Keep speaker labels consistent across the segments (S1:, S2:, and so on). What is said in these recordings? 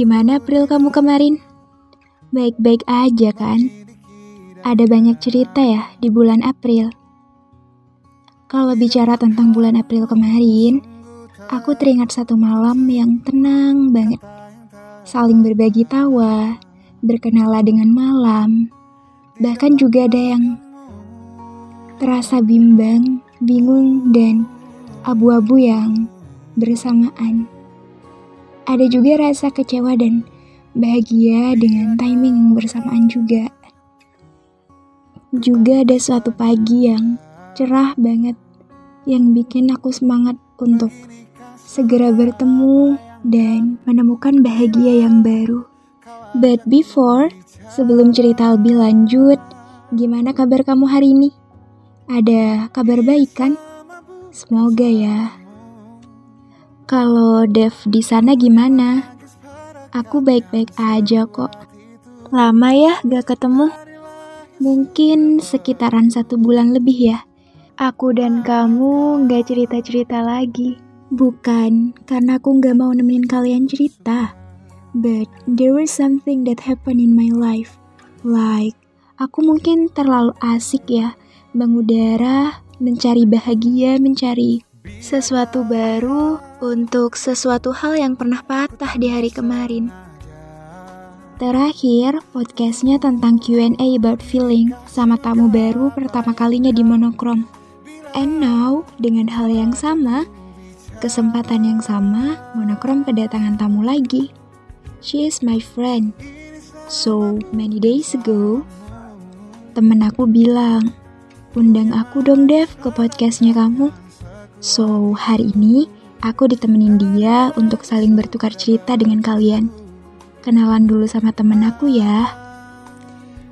S1: Gimana April kamu kemarin? Baik-baik aja kan? Ada banyak cerita ya di bulan April. Kalau bicara tentang bulan April kemarin, aku teringat satu malam yang tenang banget. Saling berbagi tawa, berkenala dengan malam, bahkan juga ada yang terasa bimbang, bingung, dan abu-abu yang bersamaan. Ada juga rasa kecewa dan bahagia dengan timing yang bersamaan juga. Juga ada suatu pagi yang cerah banget yang bikin aku semangat untuk segera bertemu dan menemukan bahagia yang baru. But before, sebelum cerita lebih lanjut, gimana kabar kamu hari ini? Ada kabar baik kan? Semoga ya. Kalau Dev di sana gimana? Aku baik-baik aja kok. Lama ya gak ketemu? Mungkin sekitaran satu bulan lebih ya. Aku dan kamu gak cerita-cerita lagi. Bukan karena aku gak mau nemenin kalian cerita. But there was something that happened in my life. Like, aku mungkin terlalu asik ya. Mengudara, mencari bahagia, mencari sesuatu baru untuk sesuatu hal yang pernah patah di hari kemarin. Terakhir, podcastnya tentang Q&A about feeling sama tamu baru pertama kalinya di Monokrom. And now, dengan hal yang sama, kesempatan yang sama, Monokrom kedatangan tamu lagi. She is my friend. So, many days ago, temen aku bilang, undang aku dong Dev ke podcastnya kamu. So, hari ini aku ditemenin dia untuk saling bertukar cerita dengan kalian. Kenalan dulu sama temen aku ya.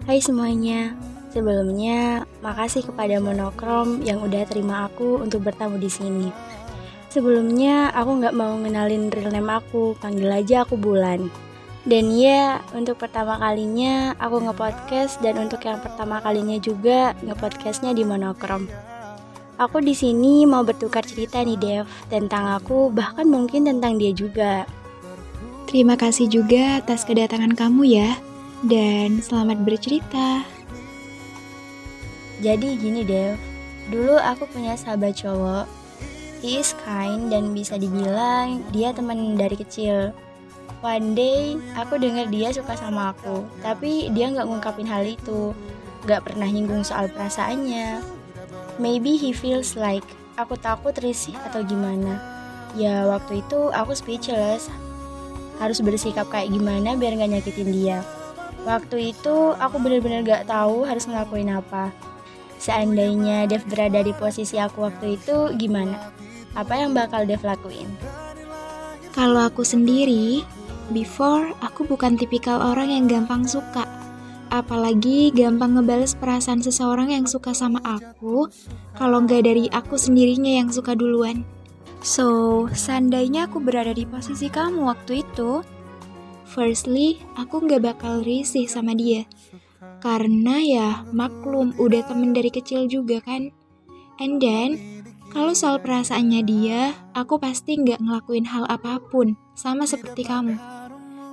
S2: Hai semuanya, sebelumnya makasih kepada Monokrom yang udah terima aku untuk bertamu di sini. Sebelumnya aku nggak mau ngenalin real name aku, panggil aja aku Bulan. Dan ya, untuk pertama kalinya aku nge-podcast dan untuk yang pertama kalinya juga nge-podcastnya di Monokrom. Aku di sini mau bertukar cerita nih Dev tentang aku bahkan mungkin tentang dia juga.
S1: Terima kasih juga atas kedatangan kamu ya dan selamat bercerita.
S2: Jadi gini Dev, dulu aku punya sahabat cowok. He is kind dan bisa dibilang dia teman dari kecil. One day aku dengar dia suka sama aku, tapi dia nggak ngungkapin hal itu, nggak pernah nyinggung soal perasaannya Maybe he feels like aku takut risih atau gimana. Ya waktu itu aku speechless. Harus bersikap kayak gimana biar gak nyakitin dia. Waktu itu aku bener-bener gak tahu harus ngelakuin apa. Seandainya Dev berada di posisi aku waktu itu gimana? Apa yang bakal Dev lakuin?
S1: Kalau aku sendiri, before aku bukan tipikal orang yang gampang suka apalagi gampang ngebales perasaan seseorang yang suka sama aku kalau nggak dari aku sendirinya yang suka duluan. So, seandainya aku berada di posisi kamu waktu itu, firstly, aku nggak bakal risih sama dia. Karena ya maklum udah temen dari kecil juga kan. And then, kalau soal perasaannya dia, aku pasti nggak ngelakuin hal apa pun, sama seperti kamu.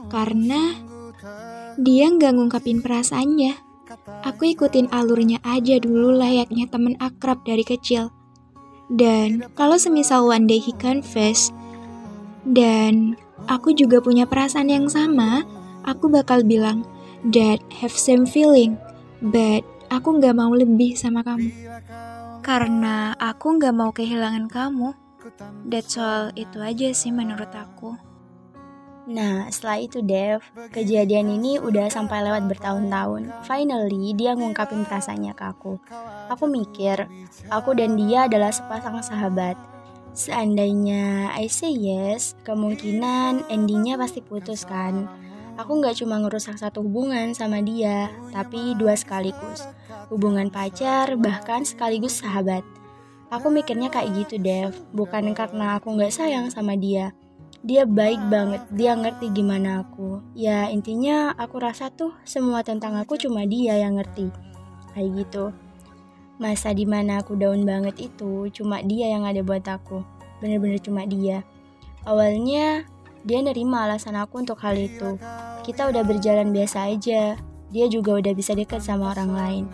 S1: Karena dia nggak ngungkapin perasaannya. Aku ikutin alurnya aja dulu layaknya temen akrab dari kecil. Dan kalau semisal one day he confess, dan aku juga punya perasaan yang sama, aku bakal bilang, that have same feeling, but aku nggak mau lebih sama kamu. Karena aku nggak mau kehilangan kamu. That's all itu aja sih menurut aku.
S2: Nah, setelah itu Dev, kejadian ini udah sampai lewat bertahun-tahun. Finally, dia ngungkapin perasaannya ke aku. Aku mikir, aku dan dia adalah sepasang sahabat. Seandainya I say yes, kemungkinan endingnya pasti putus kan. Aku nggak cuma ngerusak satu hubungan sama dia, tapi dua sekaligus. Hubungan pacar, bahkan sekaligus sahabat. Aku mikirnya kayak gitu, Dev. Bukan karena aku nggak sayang sama dia, dia baik banget dia ngerti gimana aku ya intinya aku rasa tuh semua tentang aku cuma dia yang ngerti kayak gitu masa di mana aku daun banget itu cuma dia yang ada buat aku bener-bener cuma dia awalnya Dia nerima alasan aku untuk hal itu. Kita udah berjalan biasa aja. Dia juga udah bisa deket sama orang lain.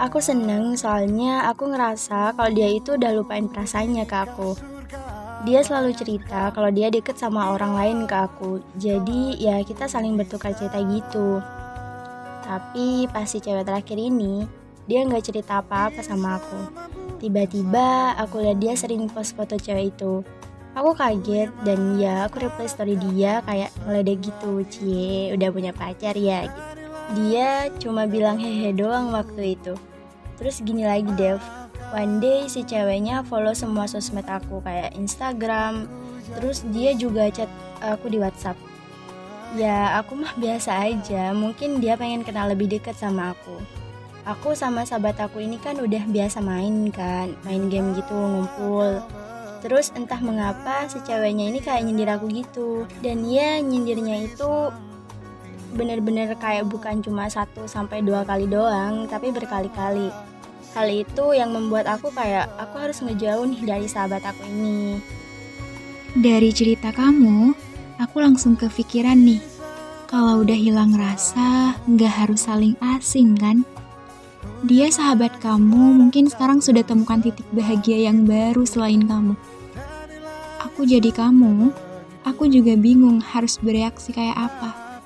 S2: Aku seneng soalnya aku ngerasa kalau dia itu udah lupain perasaannya ke aku. Dia selalu cerita kalau dia deket sama orang lain ke aku. Jadi ya kita saling bertukar cerita gitu. Tapi pas si cewek terakhir ini, dia nggak cerita apa-apa sama aku. Tiba-tiba aku lihat dia sering post foto cewek itu. Aku kaget dan ya aku reply story dia kayak ngeledek gitu. Cie, udah punya pacar ya gitu. Dia cuma bilang hehe doang waktu itu. Terus gini lagi Dev, one day si ceweknya follow semua sosmed aku kayak Instagram, terus dia juga chat aku di WhatsApp. Ya aku mah biasa aja, mungkin dia pengen kenal lebih dekat sama aku. Aku sama sahabat aku ini kan udah biasa main kan, main game gitu ngumpul. Terus entah mengapa si ceweknya ini kayak nyindir aku gitu. Dan dia nyindirnya itu bener-bener kayak bukan cuma satu sampai dua kali doang, tapi berkali-kali. Hal itu yang membuat aku kayak aku harus ngejauh nih dari sahabat aku ini.
S1: Dari cerita kamu, aku langsung kepikiran nih. Kalau udah hilang rasa, nggak harus saling asing kan? Dia sahabat kamu, mungkin sekarang sudah temukan titik bahagia yang baru selain kamu. Aku jadi kamu, aku juga bingung harus bereaksi kayak apa.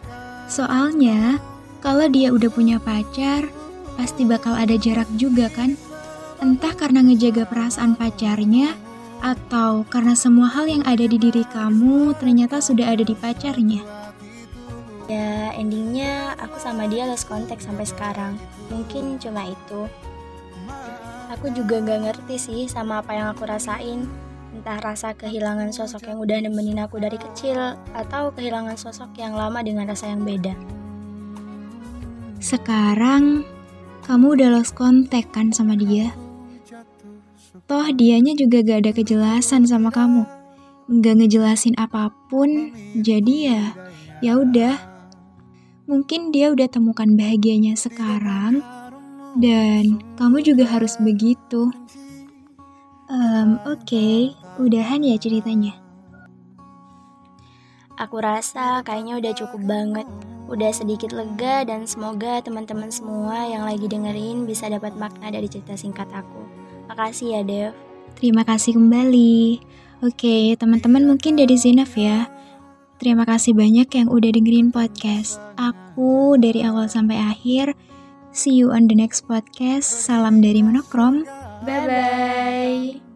S1: Soalnya, kalau dia udah punya pacar, pasti bakal ada jarak juga kan? Entah karena ngejaga perasaan pacarnya, atau karena semua hal yang ada di diri kamu ternyata sudah ada di pacarnya.
S2: Ya, endingnya aku sama dia lost kontak sampai sekarang. Mungkin cuma itu. Aku juga gak ngerti sih sama apa yang aku rasain. Entah rasa kehilangan sosok yang udah nemenin aku dari kecil atau kehilangan sosok yang lama dengan rasa yang beda.
S1: Sekarang kamu udah lost kontak kan sama dia? Toh dianya juga gak ada kejelasan sama kamu. Gak ngejelasin apa pun, jadi ya ya udah. Mungkin dia udah temukan bahagianya sekarang dan kamu juga harus begitu. Um, Oke, okay. udahan ya ceritanya.
S2: Aku rasa kayaknya udah cukup banget. Udah sedikit lega dan semoga teman-teman semua yang lagi dengerin bisa dapat makna dari cerita singkat aku. Makasih ya, Dev.
S1: Terima kasih kembali. Oke, teman-teman mungkin dari Zinaf ya. Terima kasih banyak yang udah dengerin podcast. Aku dari awal sampai akhir. See you on the next podcast. Salam dari Monokrom.
S2: Bye